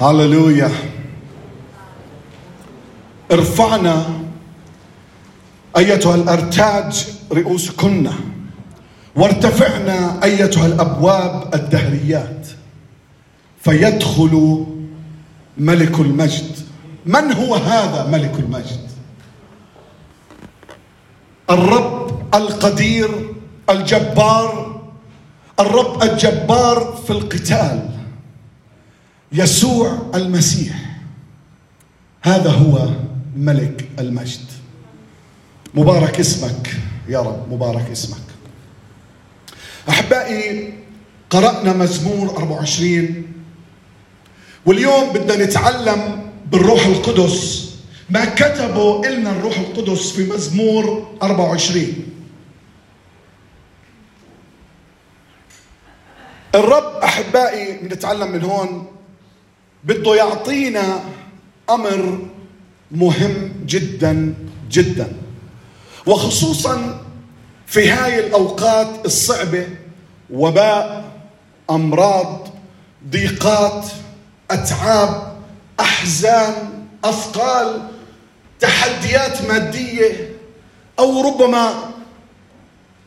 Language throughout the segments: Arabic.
هللويا ارفعنا أيتها الأرتاج رؤوسكن. وارتفعنا أيتها الأبواب الدهريات. فيدخل ملك المجد. من هو هذا ملك المجد؟ الرب القدير الجبار. الرب الجبار في القتال. يسوع المسيح. هذا هو ملك المجد. مبارك اسمك يا رب مبارك اسمك. أحبائي قرأنا مزمور 24 واليوم بدنا نتعلم بالروح القدس ما كتبه لنا الروح القدس في مزمور 24 الرب أحبائي بنتعلم من هون بده يعطينا أمر مهم جدا جدا. وخصوصا في هاي الأوقات الصعبة وباء أمراض ضيقات أتعاب أحزان اثقال تحديات مادية أو ربما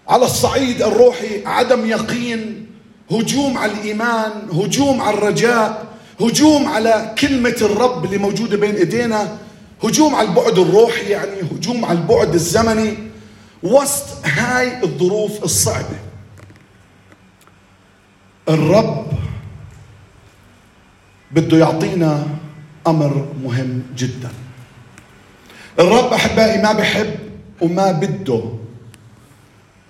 على الصعيد الروحي عدم يقين هجوم على الإيمان هجوم على الرجاء. هجوم على كلمة الرب اللي موجودة بين إيدينا هجوم على البعد الروحي يعني هجوم على البعد الزمني وسط هاي الظروف الصعبة. الرب بده يعطينا أمر مهم جدا. الرب أحبائي ما بحب وما بده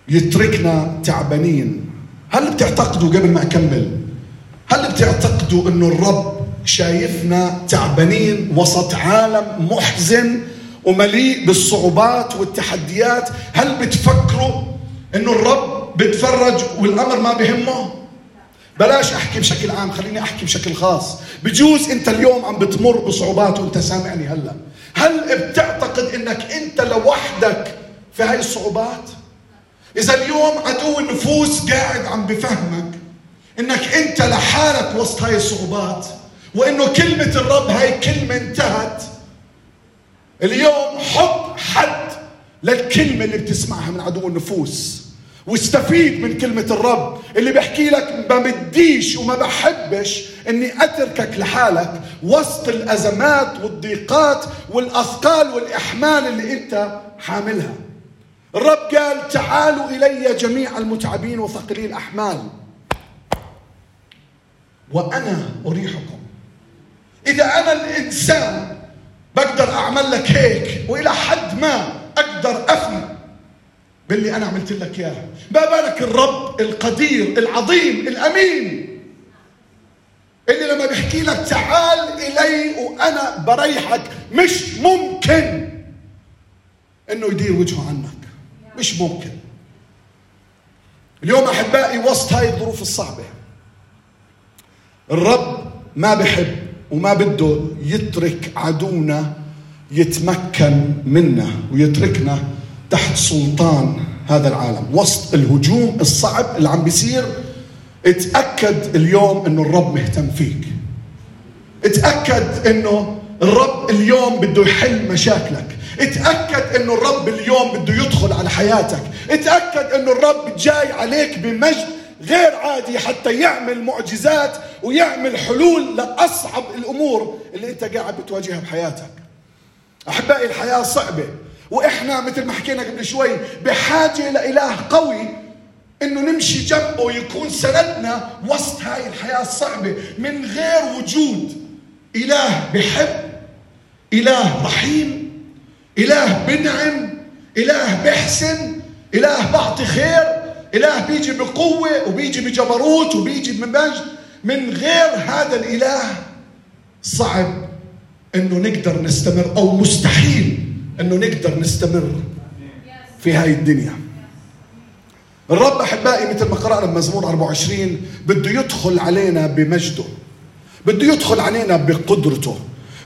يتركنا تعبانين. هل بتعتقدوا قبل ما أكمل هل بتعتقدوا إنه الرب شايفنا تعبانين وسط عالم محزن ومليء بالصعوبات والتحديات؟ هل بتفكروا إنه الرب بتفرج والأمر ما بهمه؟ بلاش أحكي بشكل عام خليني أحكي بشكل خاص. بجوز أنت اليوم عم بتمر بصعوبات وأنت سامعني هلأ. هل بتعتقد إنك أنت لوحدك في هاي الصعوبات؟ إذا اليوم عدو النفوس قاعد عم بفهمك إنك أنت لحالك وسط هاي الصعوبات وإنه كلمة الرب هاي كلمة انتهت. اليوم حط حد للكلمة اللي بتسمعها من عدو النفوس واستفيد من كلمة الرب اللي بحكي لك ما بديش وما بحبش إني أتركك لحالك وسط الأزمات والضيقات والأثقال والإحمال اللي أنت حاملها. الرب قال تعالوا إلي جميع المتعبين وثقلي الأحمال. وأنا أريحكم. إذا أنا الإنسان بقدر أعمل لك هيك وإلى حد ما أقدر أفهم باللي أنا عملت لك إياه. ما بالك الرب القدير العظيم الأمين اللي لما بيحكي لك تعال إلي وأنا بريحك؟ مش ممكن. إنه يدير وجهه عنك. مش ممكن. اليوم أحبائي وسط هاي الظروف الصعبة. الرب ما بحب وما بده يترك عدونا يتمكن منا ويتركنا تحت سلطان هذا العالم. وسط الهجوم الصعب اللي عم بيصير اتأكد اليوم إنه الرب مهتم فيك. اتأكد إنه الرب اليوم بده يحل مشاكلك. اتأكد إنه الرب اليوم بده يدخل على حياتك. اتأكد إنه الرب جاي عليك بمجد غير عادي حتى يعمل معجزات ويعمل حلول لأصعب الأمور اللي أنت قاعد بتواجهها بحياتك. أحبائي الحياة صعبة وإحنا مثل ما حكينا قبل شوي بحاجة لإله قوي إنه نمشي جنبه يكون سندنا وسط هاي الحياة الصعبة من غير وجود إله بحب إله رحيم إله بنعم إله بحسن إله بعطي خير. إله بيجي بقوة وبيجي بجبروت وبيجي بمجد من غير هذا الإله صعب إنه نقدر نستمر أو مستحيل إنه نقدر نستمر في هاي الدنيا. الرب أحبائي مثل ما قرأنا بمزمور 24 بده يدخل علينا بمجده بده يدخل علينا بقدرته.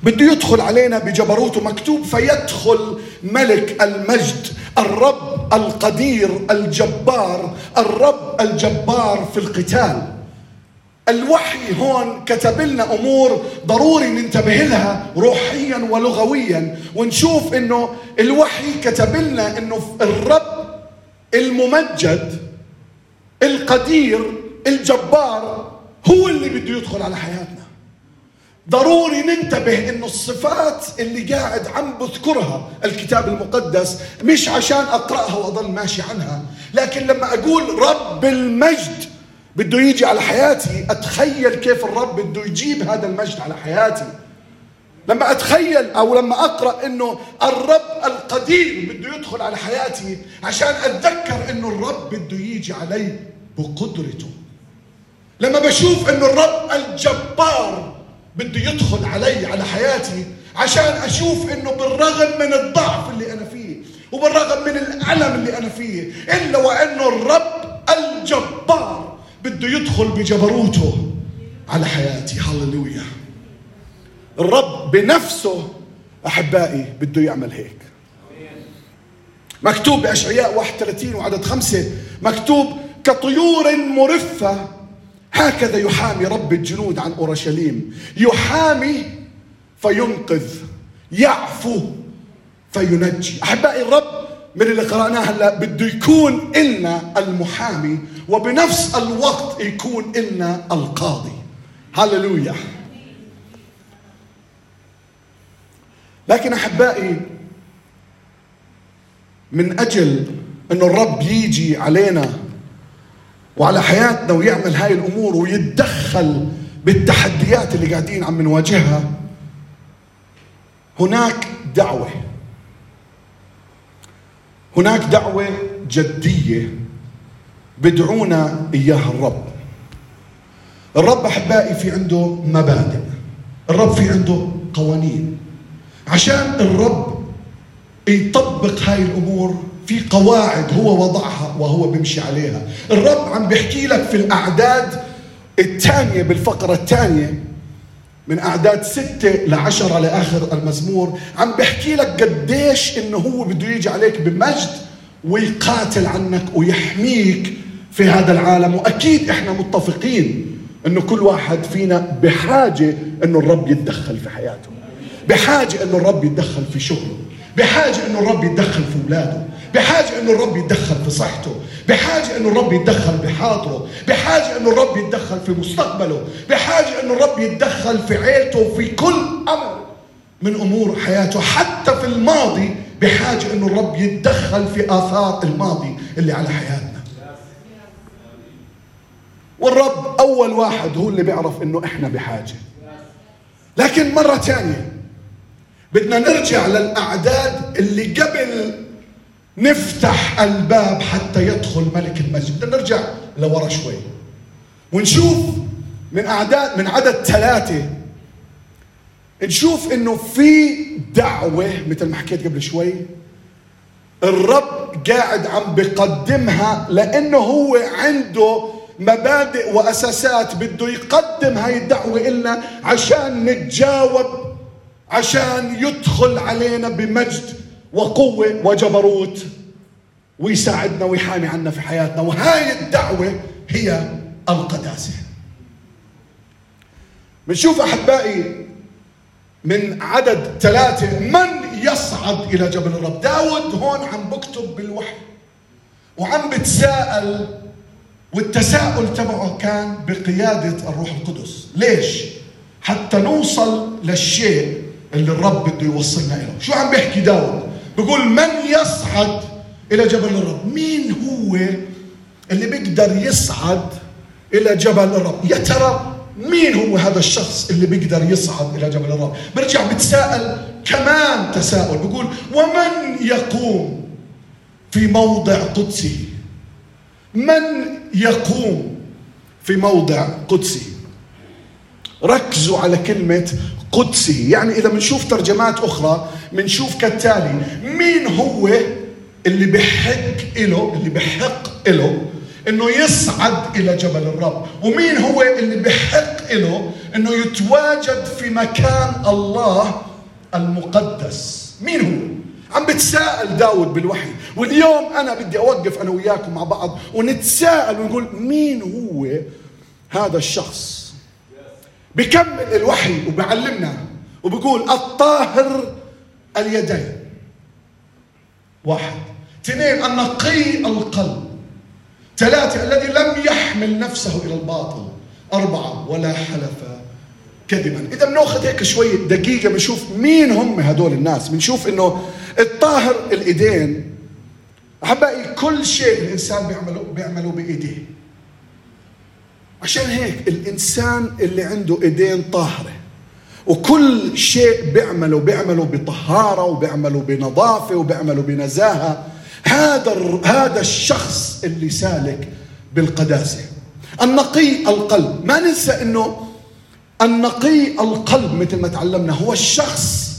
بده يدخل علينا بجبروته مكتوب فيدخل ملك المجد الرب القدير الجبار الرب الجبار في القتال. الوحي هون كتب لنا أمور ضروري ننتبه لها روحيا ولغويا ونشوف إنه الوحي كتب لنا إنه الرب الممجد القدير الجبار هو اللي بده يدخل على حياتنا. ضروري ننتبه إنه الصفات اللي قاعد عم بذكرها الكتاب المقدس مش عشان أقرأها وأضل ماشي عنها لكن لما أقول رب المجد بده يجي على حياتي أتخيل كيف الرب بده يجيب هذا المجد على حياتي. لما أتخيل أو لما أقرأ إنه الرب القدير بده يدخل على حياتي عشان أتذكر إنه الرب بده يجي علي بقدرته. لما بشوف إنه الرب الجبار بده يدخل علي على حياتي عشان أشوف إنه بالرغم من الضعف اللي أنا فيه وبالرغم من الألم اللي أنا فيه إلا وأنه الرب الجبار بده يدخل بجبروته على حياتي. هللويا. الرب بنفسه أحبائي بده يعمل هيك. مكتوب بأشعياء 31 وعدد خمسة مكتوب كطيور مرفة هكذا يحامي رب الجنود عن أورشليم. يحامي فينقذ يعفو فينجي. أحبائي الرب من اللي قرأناه هلا بده يكون إلنا المحامي وبنفس الوقت يكون إلنا القاضي. هللويا. لكن أحبائي من أجل أنه الرب يجي علينا وعلى حياتنا ويعمل هاي الأمور ويتدخل بالتحديات اللي قاعدين عم نواجهها. هناك دعوة. هناك دعوة جدية بدعونا إياها الرب. الرب أحبائي في عنده مبادئ. الرب في عنده قوانين. عشان الرب يطبق هاي الأمور في قواعد هو وضعها وهو بيمشي عليها. الرب عم بيحكي لك في الأعداد الثانية بالفقرة الثانية من أعداد ستة لعشرة لآخر المزمور عم بحكي لك قديش إنه هو بده يجي عليك بمجد ويقاتل عنك ويحميك في هذا العالم. وأكيد إحنا متفقين إنه كل واحد فينا بحاجة إنه الرب يتدخل في حياته بحاجة إنه الرب يتدخل في شغله بحاجة إنه الرب يتدخل في أولاده. بحاجة إنه الرب يتدخل في صحته بحاجة إنه الرب يتدخل بحاضره بحاجة إنه الرب يتدخل في مستقبله بحاجة إنه الرب يتدخل في عيلته في كل أمر من أمور حياته حتى في الماضي بحاجة إنه الرب يتدخل في آثار الماضي اللي على حياتنا. والرب أول واحد هو اللي بيعرف إنه إحنا بحاجة. لكن مرة ثانية بدنا نرجع للأعداد اللي قبل نفتح الباب حتى يدخل ملك المجد بدنا نرجع لورا شوي. ونشوف من أعداد من عدد ثلاثة. نشوف إنه في دعوة مثل ما حكيت قبل شوي الرب قاعد عم بقدمها لأنه هو عنده مبادئ وأساسات بده يقدم هاي الدعوة إلنا عشان نتجاوب عشان يدخل علينا بمجد. وقوة وجبروت. ويساعدنا ويحامي عنا في حياتنا. وهاي الدعوة هي القداسة. بنشوف أحبائي من عدد ثلاثة من يصعد إلى جبل الرب. داود هون عم بكتب بالوحي. وعم بتساءل والتساؤل تبعه كان بقيادة الروح القدس. ليش؟ حتى نوصل للشيء اللي الرب بده يوصلنا له شو عم بيحكي داود؟ بيقول من يصعد إلى جبل الرب؟ مين هو اللي بيقدر يصعد إلى جبل الرب؟ يا ترى مين هو هذا الشخص اللي بيقدر يصعد إلى جبل الرب؟ برجع بتساءل كمان تساؤل. بيقول ومن يقوم في موضع قدسه من يقوم في موضع قدسي؟ ركزوا على كلمة قدسي. يعني إذا بنشوف ترجمات أخرى بنشوف كالتالي مين هو اللي بحق له اللي بحق له إنه يصعد إلى جبل الرب؟ ومين هو اللي بحق له إنه يتواجد في مكان الله المقدس؟ مين هو؟ عم بتساءل داود بالوحي. واليوم أنا بدي أوقف أنا وياكم مع بعض ونتساءل ونقول مين هو هذا الشخص؟ بكمل الوحي وبعلمنا وبقول الطاهر اليدين. واحد. اثنين النقي القلب. ثلاثة الذي لم يحمل نفسه إلى الباطل. أربعة ولا حلف كذبا. إذا بناخذ هيك شوية دقيقة بنشوف مين هم هدول الناس. بنشوف إنه الطاهر الإيدين. أحبائي كل شيء الإنسان بيعمله بيعمله بإيديه. عشان هيك الإنسان اللي عنده إيدين طاهرة وكل شيء بيعمله بيعمله بطهارة وبيعمله بنظافة وبيعمله بنزاهة هذا هذا الشخص اللي سالك بالقداسة. النقي القلب ما ننسى إنه النقي القلب مثل ما تعلمنا هو الشخص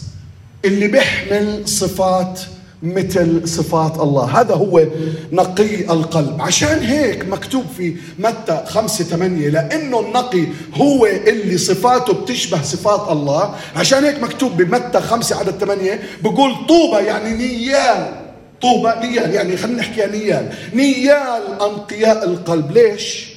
اللي بيحمل صفات مثل صفات الله. هذا هو نقي القلب. عشان هيك مكتوب في متى خمسة ثمانية لأنه النقي هو اللي صفاته بتشبه صفات الله. عشان هيك مكتوب بمتى خمسة عدد ثمانية بقول طوبى يعني نيال. طوبى نيال يعني خلينا نحكي نيال. نيال أنقياء القلب. ليش؟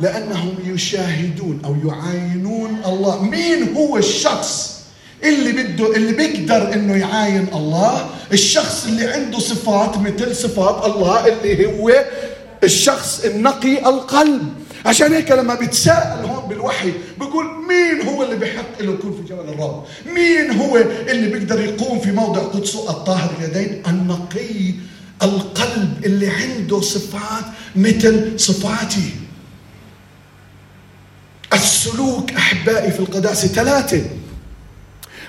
لأنهم يشاهدون أو يعاينون الله. مين هو الشخص اللي بده اللي بيقدر إنه يعاين الله الشخص اللي عنده صفات مثل صفات الله اللي هو الشخص النقي القلب. عشان هيك لما بتساءل هون بالوحي بقول مين هو اللي بحق له يكون في جبل الرب مين هو اللي بيقدر يقوم في موضع قدسه الطاهر اليدين؟ النقي القلب اللي عنده صفات مثل صفاتي السلوك أحبائي في القداسة ثلاثة.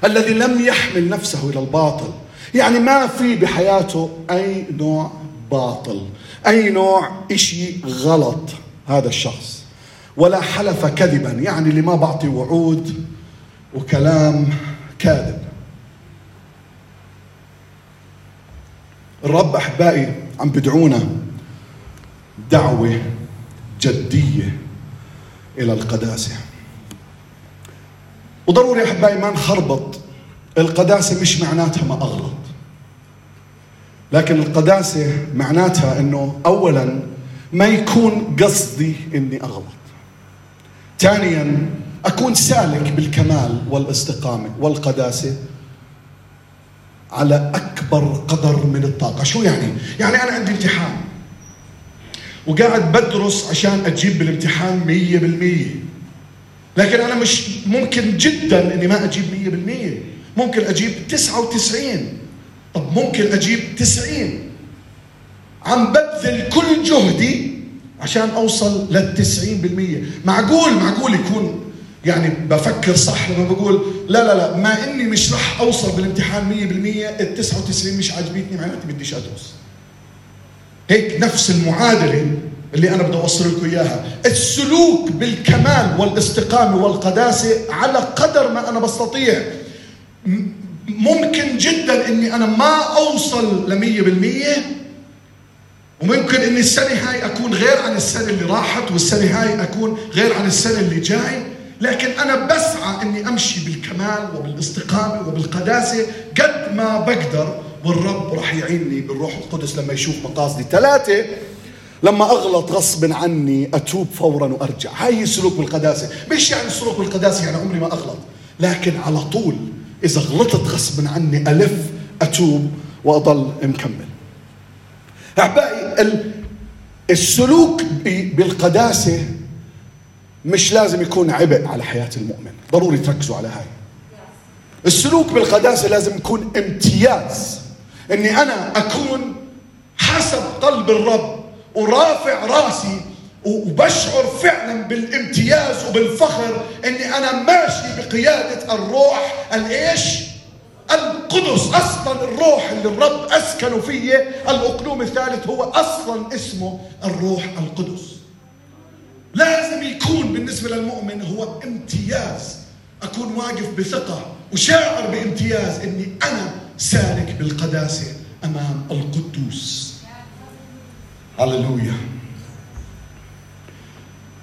الذي لم يحمل نفسه إلى الباطل. يعني ما في بحياته أي نوع باطل أي نوع إشي غلط هذا الشخص. ولا حلف كذبا يعني اللي ما بعطي وعود وكلام كاذب. الرب أحبائي عم بدعونا دعوة جدية إلى القداسة. وضروري احبائي ما نخربط القداسة مش معناتها ما أغلط. لكن القداسة معناتها إنه اولا ما يكون قصدي إني أغلط. ثانيا أكون سالك بالكمال والاستقامة والقداسة على أكبر قدر من الطاقة. شو يعني؟ يعني أنا عندي امتحان. وقاعد بدرس عشان أجيب بالامتحان مية بالمية. لكن أنا مش ممكن جدا إني ما أجيب 100% ممكن أجيب 99 طب ممكن أجيب 90 عم ببذل كل جهدي عشان أوصل لل 90% معقول؟ معقول يكون يعني بفكر صح لما بقول لا لا لا ما إني مش رح أوصل بالامتحان 100% ال 99 مش عاجبتني معناتها بديش أدرس. هيك نفس المعادلة اللي أنا بدي أوصل لكم إياها. السلوك بالكمال والاستقامة والقداسة على قدر ما أنا بستطيع. ممكن جدا إني أنا ما أوصل ل 100% وممكن إني السنة هاي أكون غير عن السنة اللي راحت والسنة هاي أكون غير عن السنة اللي جاي. لكن أنا بسعى إني أمشي بالكمال وبالاستقامة وبالقداسة قد ما بقدر والرب راح يعيني بالروح القدس لما يشوف مقاصدي. ثلاثة لما أغلط غصب عني أتوب فورا وأرجع. هاي سلوك بالقداسه مش يعني سلوك بالقداسه يعني عمري ما أغلط. لكن على طول إذا غلطت غصب عني ألف أتوب وأضل مكمل. أحبائي السلوك بالقداسة مش لازم يكون عبء على حياة المؤمن. ضروري تركزوا على هاي. السلوك بالقداسة لازم يكون امتياز. إني أنا أكون حسب قلب الرب ورافع راسي وبشعر فعلا بالامتياز وبالفخر إني أنا ماشي بقيادة الروح الإيش؟ القدس. أصلا الروح اللي الرب اسكن فيه الأقلوم الثالث هو أصلا اسمه الروح القدس. لازم يكون بالنسبة للمؤمن هو امتياز. أكون واقف بثقة وشاعر بامتياز إني أنا سالك بالقداسة أمام القدوس. هللويا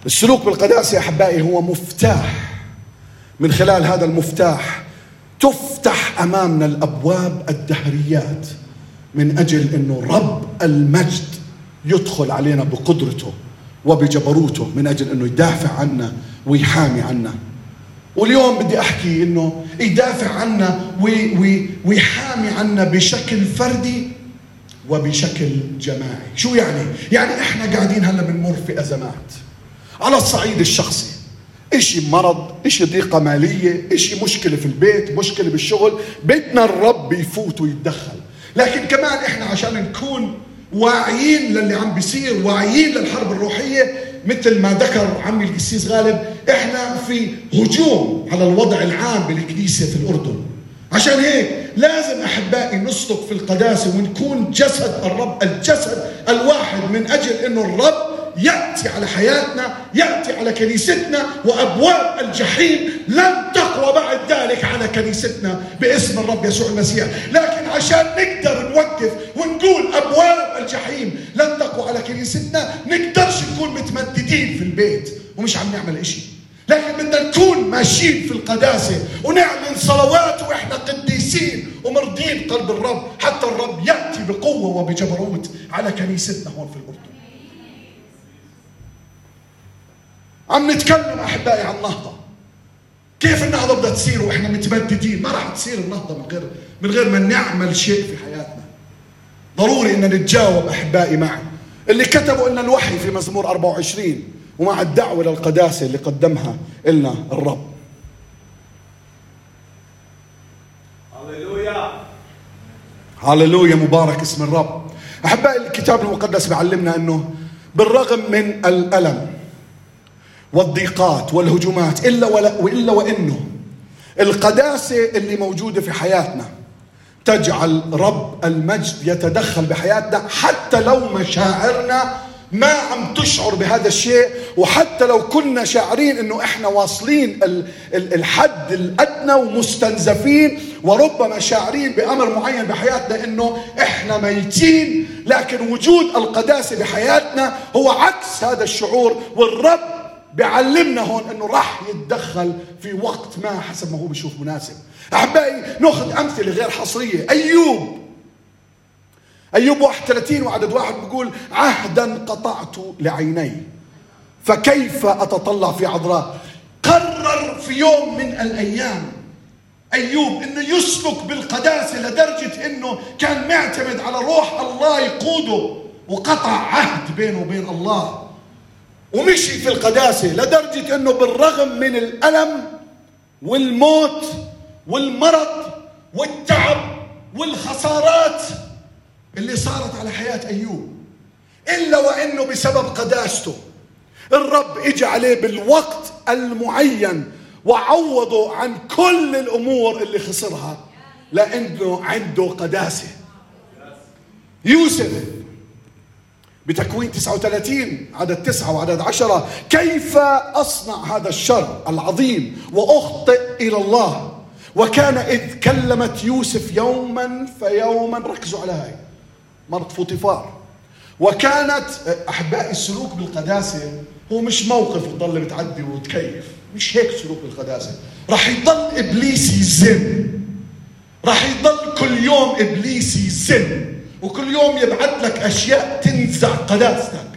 السلوك بالقداسة يا أحبائي هو مفتاح. من خلال هذا المفتاح تفتح أمامنا الأبواب الدهريات من أجل أنه رب المجد يدخل علينا بقدرته وبجبروته من أجل أنه يدافع عنا ويحامي عنا. واليوم بدي أحكي أنه يدافع عنا ويحامي عنا بشكل فردي وبشكل جماعي. شو يعني؟ يعني إحنا قاعدين هلا بنمر في أزمات. على الصعيد الشخصي. إشي مرض إشي ضيقة مالية إشي مشكلة في البيت مشكلة بالشغل. بدنا الرب يفوت ويتدخل. لكن كمان إحنا عشان نكون واعيين للي عم بيصير واعيين للحرب الروحية مثل ما ذكر عمي القسيس غالب إحنا في هجوم على الوضع العام بالكنيسة في الأردن. عشان هيك لازم أحبائي نسلك في القداسة ونكون جسد الرب الجسد الواحد من أجل إنه الرب يأتي على حياتنا يأتي على كنيستنا وأبواب الجحيم لن تقوى بعد ذلك على كنيستنا باسم الرب يسوع المسيح. لكن عشان نقدر نوقف ونقول أبواب الجحيم لن تقوى على كنيستنا نقدرش نكون متمددين في البيت ومش عم نعمل إشي. لكن بدنا نكون ماشيين في القداسة ونعمل صلوات وإحنا قديسين ومرضين قلب الرب. حتى الرب يأتي بقوة وبجبروت على كنيستنا هون في الأردن. عم نتكلم أحبائي عن النهضة. كيف النهضة بدها تصير وإحنا متمددين ما راح تصير النهضة من غير من غير ما نعمل شيء في حياتنا. ضروري إن نتجاوب أحبائي معا اللي كتبوا لنا الوحي في مزمور 24 ومع الدعوة للقداسه اللي قدمها لنا الرب. هللويا. هللويا مبارك اسم الرب. أحبائي الكتاب المقدس بيعلمنا إنه بالرغم من الألم والضيقات والهجومات إلا وإلا وإنه القداسة اللي موجودة في حياتنا تجعل رب المجد يتدخل بحياتنا حتى لو مشاعرنا ما عم تشعر بهذا الشيء. وحتى لو كنا شاعرين إنه إحنا واصلين الحد الأدنى ومستنزفين وربما شاعرين بامر معين بحياتنا إنه إحنا ميتين لكن وجود القداسة بحياتنا هو عكس هذا الشعور. والرب بيعلمنا هون إنه راح يتدخل في وقت ما حسب ما هو بيشوف مناسب. أحبائي نأخذ أمثلة غير حصرية. أيوب أيوب 31 وعدد واحد بيقول عهدا قطعت لعيني فكيف أتطلع في عذراء؟ قرر في يوم من الأيام أيوب إنه يسلك بالقداسة لدرجة إنه كان معتمد على روح الله يقوده وقطع عهد بينه وبين الله. ومشي في القداسة لدرجة أنه بالرغم من الألم والموت والمرض والتعب والخسارات اللي صارت على حياة أيوب. إلا وأنه بسبب قداسته. الرب اجى عليه بالوقت المعين وعوضه عن كل الأمور اللي خسرها. لأنه عنده قداسة. يوسف بتكوين 39 عدد تسعة وعدد عشرة كيف أصنع هذا الشر العظيم وأخطئ إلى الله؟ وكان إذ كلمت يوسف يوما فيوما ركزوا على هاي. مرت فوطيفار وكانت أحبائي السلوك بالقداسة هو مش موقف تضل بتعدي وتكيف مش هيك سلوك بالقداسة. راح يضل إبليس يزن راح يضل كل يوم إبليس يزن وكل يوم يبعث لك أشياء تنزع قداستك.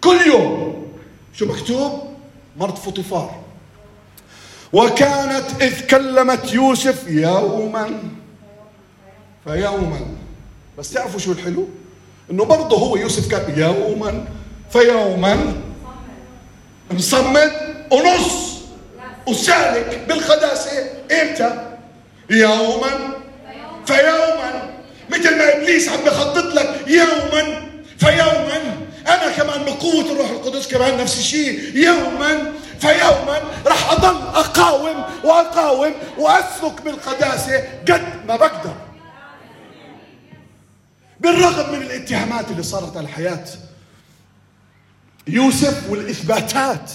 كل يوم. شو مكتوب؟ مرت فطفار وكانت إذ كلمت يوسف يوما. فيوما. بس تعرفوا شو الحلو؟ إنه برضه هو يوسف كان يوما فيوما مصمد ونص. وسالك بالقداسة إمتى؟ يوما فيوما مثل ما إبليس عم بخطط لك يوما فيوما أنا كمان بقوة الروح القدس كمان نفس الشيء. يوما فيوما راح أضل أقاوم وأقاوم وأسلك بالقداسة قد ما بقدر. بالرغم من الاتهامات اللي صارت على الحياة يوسف والإثباتات.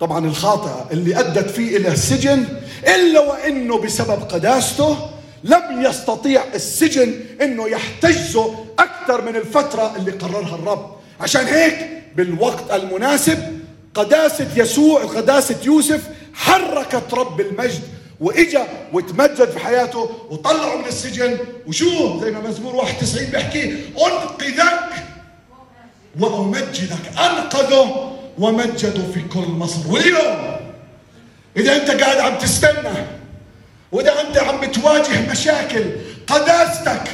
طبعا الخاطئة اللي أدت فيه إلى السجن إلا وإنه بسبب قداسته لم يستطيع السجن إنه يحتجزه أكثر من الفترة اللي قررها الرب. عشان هيك بالوقت المناسب قداسة يسوع قداسه يوسف حركت رب المجد وإجا وتمجد في حياته وطلعه من السجن. وشو زي ما مزمور 91 بيحكي أنقذك وأمجدك. أنقذه ومجده في كل مصر. واليوم إذا أنت قاعد عم تستنى وإذا أنت عم تواجه مشاكل قداستك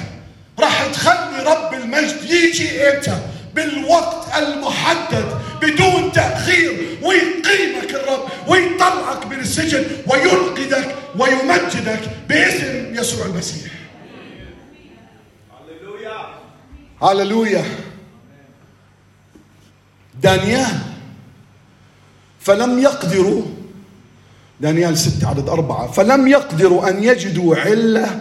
راح تخلي رب المجد يجي إمتى؟ بالوقت المحدد بدون تأخير ويقيمك الرب ويطلعك من السجن وينقذك ويمجدك باسم يسوع المسيح. هللويا. هللويا. دانيال. فلم يقدروا دانيال ستة عدد أربعة فلم يقدروا أن يجدوا علة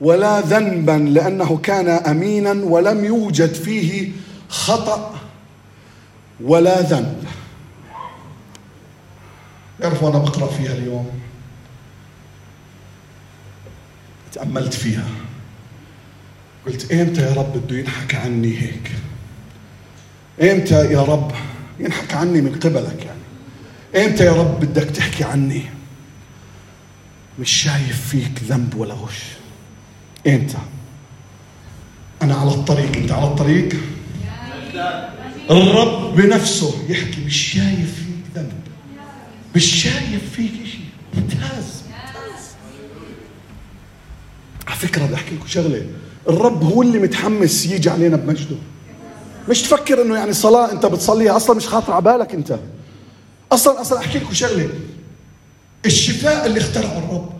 ولا ذنبا لأنه كان أمينا ولم يوجد فيه خطأ ولا ذنب. تعرفوا أنا بقرأ فيها اليوم. تأملت فيها. قلت إمتى يا رب بده ينحكى عني هيك؟ إمتى يا رب ينحكى عني من قبلك يعني؟ إمتى يا رب بدك تحكي عني؟ مش شايف فيك ذنب ولا غش إمتى؟ أنا على الطريق. أنت على الطريق؟ الرب بنفسه يحكي مش شايف فيك ذنب. مش شايف فيك شيء ممتاز. على فكرة بدي أحكي لكم شغلة. الرب هو اللي متحمس يجي علينا بمجده. مش تفكر إنه يعني صلاة أنت بتصليها. أصلا مش خاطر على بالك أنت. أصلا أصلا أحكي لكم شغلة. الشفاء اللي اخترعه الرب.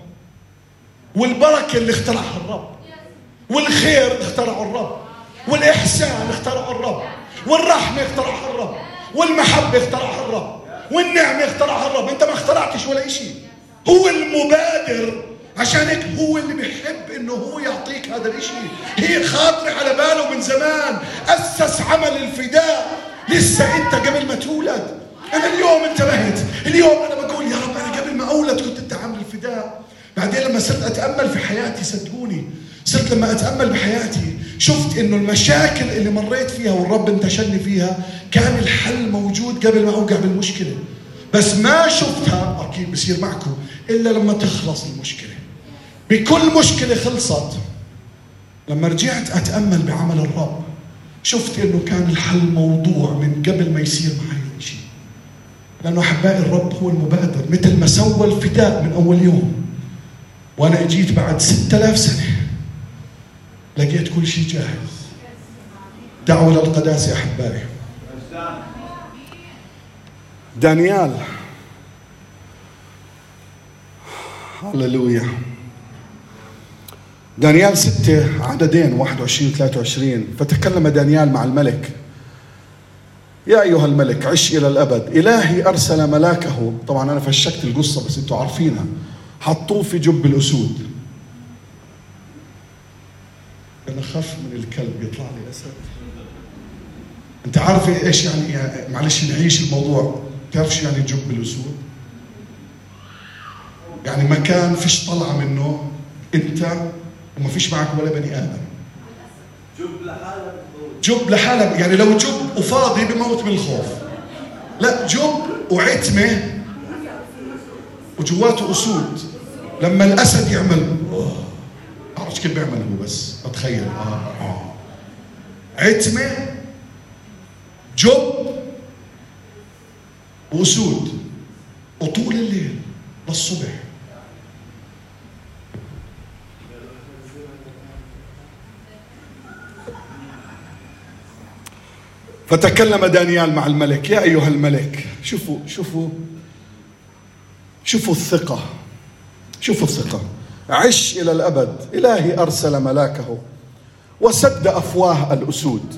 والبركة اللي اخترعها الرب. والخير اللي اخترعه الرب. والإحسان اخترعه الرب. والرحمة اخترعها الرب والمحبة اخترعها الرب والنعمة اخترعها الرب. انت ما اخترعتش ولا شيء هو المبادر عشان هيك هو اللي بيحب إنه هو يعطيك هذا الإشي. هي خاطرة على باله من زمان. أسس عمل الفداء. لسه أنت قبل ما تولد. أنا اليوم انتبهت. اليوم أنا بقول يا رب أنا قبل ما أولد كنت انت عامل الفداء. بعدين لما صرت أتأمل في حياتي صدقوني صرت لما أتأمل بحياتي شفت إنه المشاكل اللي مريت فيها والرب انتشلني فيها كان الحل موجود قبل ما اوقع بالمشكلة بس ما شفتها أكيد بصير معكم إلا لما تخلص المشكلة. بكل مشكلة خلصت لما رجعت أتأمل بعمل الرب شفت إنه كان الحل موضوع من قبل ما يصير معي شيء. لأنه أحبائي الرب هو المبادر مثل ما سوى الفداء من أول يوم. وأنا أجيت بعد 6000 سنة. لقيت كل شيء جاهز. دعوة للقداسة أحبائي دانيال. هللويا. دانيال ستة عددين 21 23 فتكلم دانيال مع الملك. يا أيها الملك عش إلى الأبد. إلهي أرسل ملاكه. طبعا أنا فشكت القصة بس أنتم عارفينها. حطوه في جب الأسود. أنا خف من الكلب يطلع لي أسد. أنت عارف إيش يعني, يعني معلش نعيش الموضوع. تعرف شو يعني جب الاسود يعني مكان فيش طلعة منه. أنت وما فيش معك ولا بني آدم. جب لحالك جب لحالك. يعني لو جب وفاضي بموت من الخوف. لا جب وعتمة وجواته أسود. لما الأسد يعمل بعرفش كيف بيعمل هو بس اتخيل آه آه. عتمة جب واسود وطول الليل للصبح. فتكلم دانيال مع الملك. يا أيها الملك شوفوا شوفوا شوفوا الثقة. شوفوا الثقة. عش إلى الأبد. إلهي أرسل ملاكه وسد أفواه الأسود.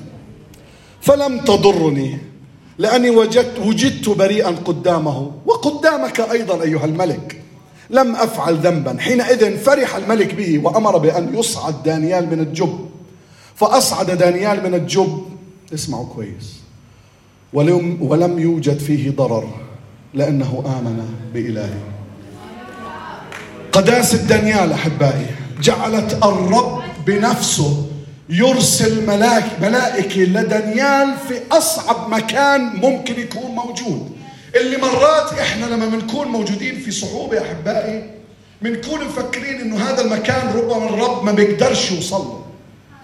فلم تضرني لأني وجدت وجدت بريئا قدامه. وقدامك أيضا أيها الملك. لم أفعل ذنبا. حينئذ فرح الملك به وأمر بأن يصعد دانيال من الجب. فأصعد دانيال من الجب. اسمعوا كويس. ولم, يوجد فيه ضرر لأنه آمن بإلهه قداسة دانيال أحبائي جعلت الرب بنفسه يرسل ملاك ملائكة لدانيال في أصعب مكان ممكن يكون موجود. اللي مرات إحنا لما بنكون موجودين في صعوبة أحبائي بنكون مفكرين إنه هذا المكان ربما الرب ما بيقدرش يوصل له.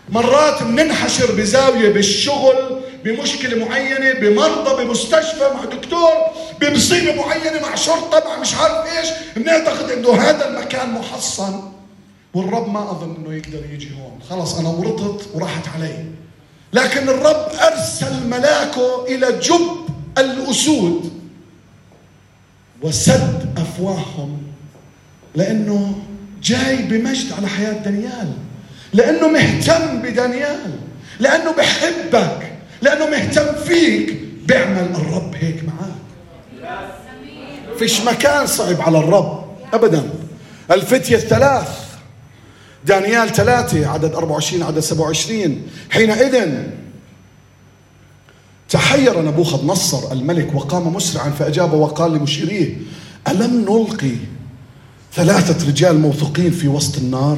مرات بننحشر بزاوية بالشغل بمشكلة معينة بمرضى بمستشفى مع دكتور بمصيبة معينة مع شرطة مع مش عارف إيش. بنعتقد إنه هذا المكان محصن والرب ما أظن إنه يقدر يجي هون. خلص أنا ورطت وراحت علي. لكن الرب أرسل ملاكه إلى جب الأسود وسد أفواههم لأنه جاي بمجد على حياة دانيال لأنه مهتم بدانيال لأنه بحبك. لأنه مهتم فيك بيعمل الرب هيك معاك. فيش مكان صعب على الرب ابدا. الفتية الثلاث دانيال ثلاثة عدد 24 عدد 27 حينئذ تحير نبوخذ نصر الملك وقام مسرعا فأجاب وقال لمشيريه ألم نلقي ثلاثة رجال موثوقين في وسط النار؟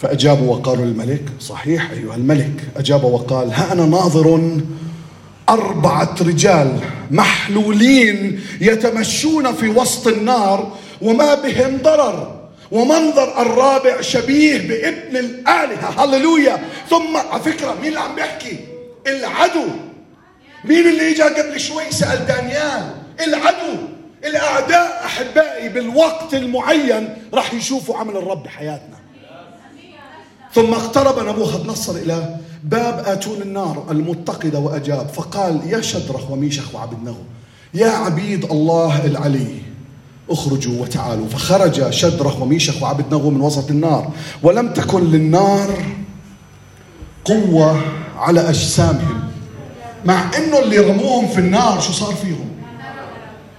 فأجابوا وقالوا للملك صحيح أيها الملك. أجاب وقال ها أنا ناظر أربعة رجال محلولين يتمشون في وسط النار وما بهم ضرر ومنظر الرابع شبيه بابن الآلهة. هللويا. ثم على فكرة مين اللي عم بيحكي؟ العدو. مين اللي اجى قبل شوي سأل دانيال؟ العدو. الأعداء أحبائي بالوقت المعين راح يشوفوا عمل الرب بحياتنا. ثم اقترب نبوخذ إلى باب آتون النار المتقدة وأجاب فقال يا شدرخ وميشخ وعبدنغو يا عبيد الله العلي اخرجوا وتعالوا. فخرج شدرخ وميشخ وعبدنغو من وسط النار ولم تكن للنار قوة على أجسامهم مع إنه اللي رموهم في النار شو صار فيهم؟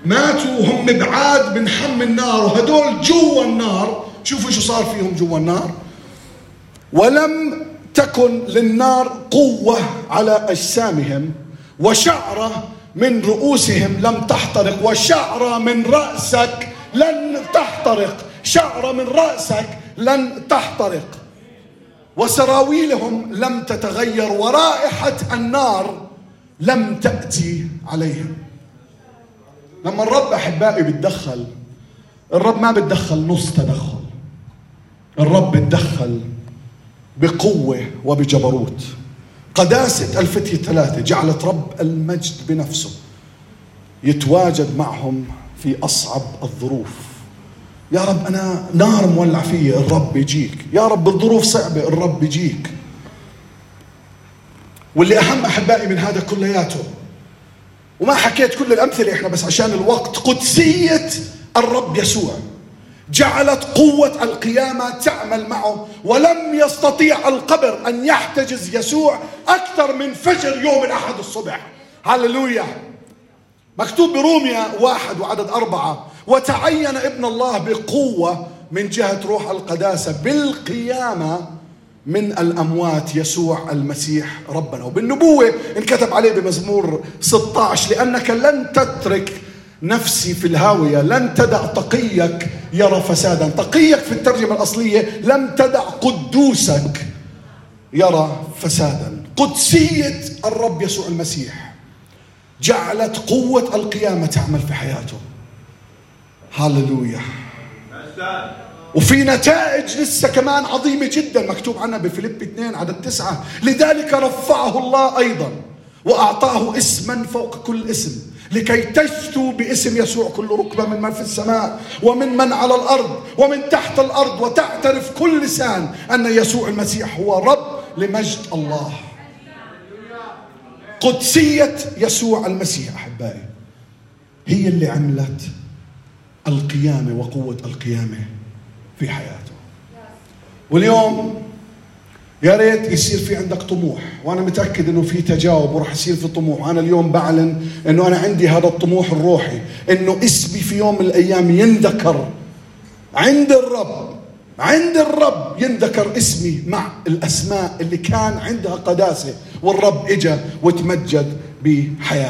ماتوا وهم بعاد من حم النار وهدول جوا النار شوفوا شو صار فيهم جوا النار؟ ولم تكن للنار قوة على أجسامهم وشعرة من رؤوسهم لم تحترق وشعرة من رأسك لن تحترق شعرة من رأسك لن تحترق. وسراويلهم لم تتغير ورائحة النار لم تأتي عليهم. لما الرب أحبائي بتدخل الرب ما بتدخل نص تدخل الرب بتدخل بقوة وبجبروت. قداسة الفتية الثلاثة جعلت رب المجد بنفسه يتواجد معهم في أصعب الظروف. يا رب أنا نار مولع فيا الرب يجيك. يا رب الظروف صعبة الرب يجيك. واللي أهم أحبائي من هذا كلياته وما حكيت كل الأمثلة إحنا بس عشان الوقت قدسية الرب يسوع. جعلت قوة القيامة تعمل معه ولم يستطيع القبر أن يحتجز يسوع أكثر من فجر يوم الأحد الصبح. هللويا. مكتوب بروميا واحد وعدد أربعة. وتعين ابن الله بقوة من جهة روح القداسة بالقيامة من الأموات يسوع المسيح ربنا. وبالنبوة انكتب عليه بمزمور 16 لأنك لن تترك نفسي في الهاوية لن تدع تقيك يرى فسادا. تقيك في الترجمة الأصلية لم تدع قدوسك يرى فسادا. قدسية الرب يسوع المسيح جعلت قوة القيامة تعمل في حياته. هاللويا وفي نتائج لسه كمان عظيمة جدا مكتوب عنها بفيليب 2 عدد تسعة. لذلك رفعه الله أيضا وأعطاه اسما فوق كل اسم. لكي تشتو باسم يسوع كل ركبة من من في السماء ومن من على الأرض ومن تحت الأرض وتعترف كل لسان أن يسوع المسيح هو رب لمجد الله. قدسية يسوع المسيح أحبائي هي اللي عملت القيامة وقوة القيامة في حياته. واليوم يا ريت يصير في عندك طموح وأنا متأكد إنه في تجاوب وراح يصير في طموح. وأنا اليوم بعلن إنه أنا عندي هذا الطموح الروحي إنه اسمي في يوم من الأيام ينذكر. عند الرب عند الرب ينذكر اسمي مع الأسماء اللي كان عندها قداسة والرب إجا وتمجد بحياتي.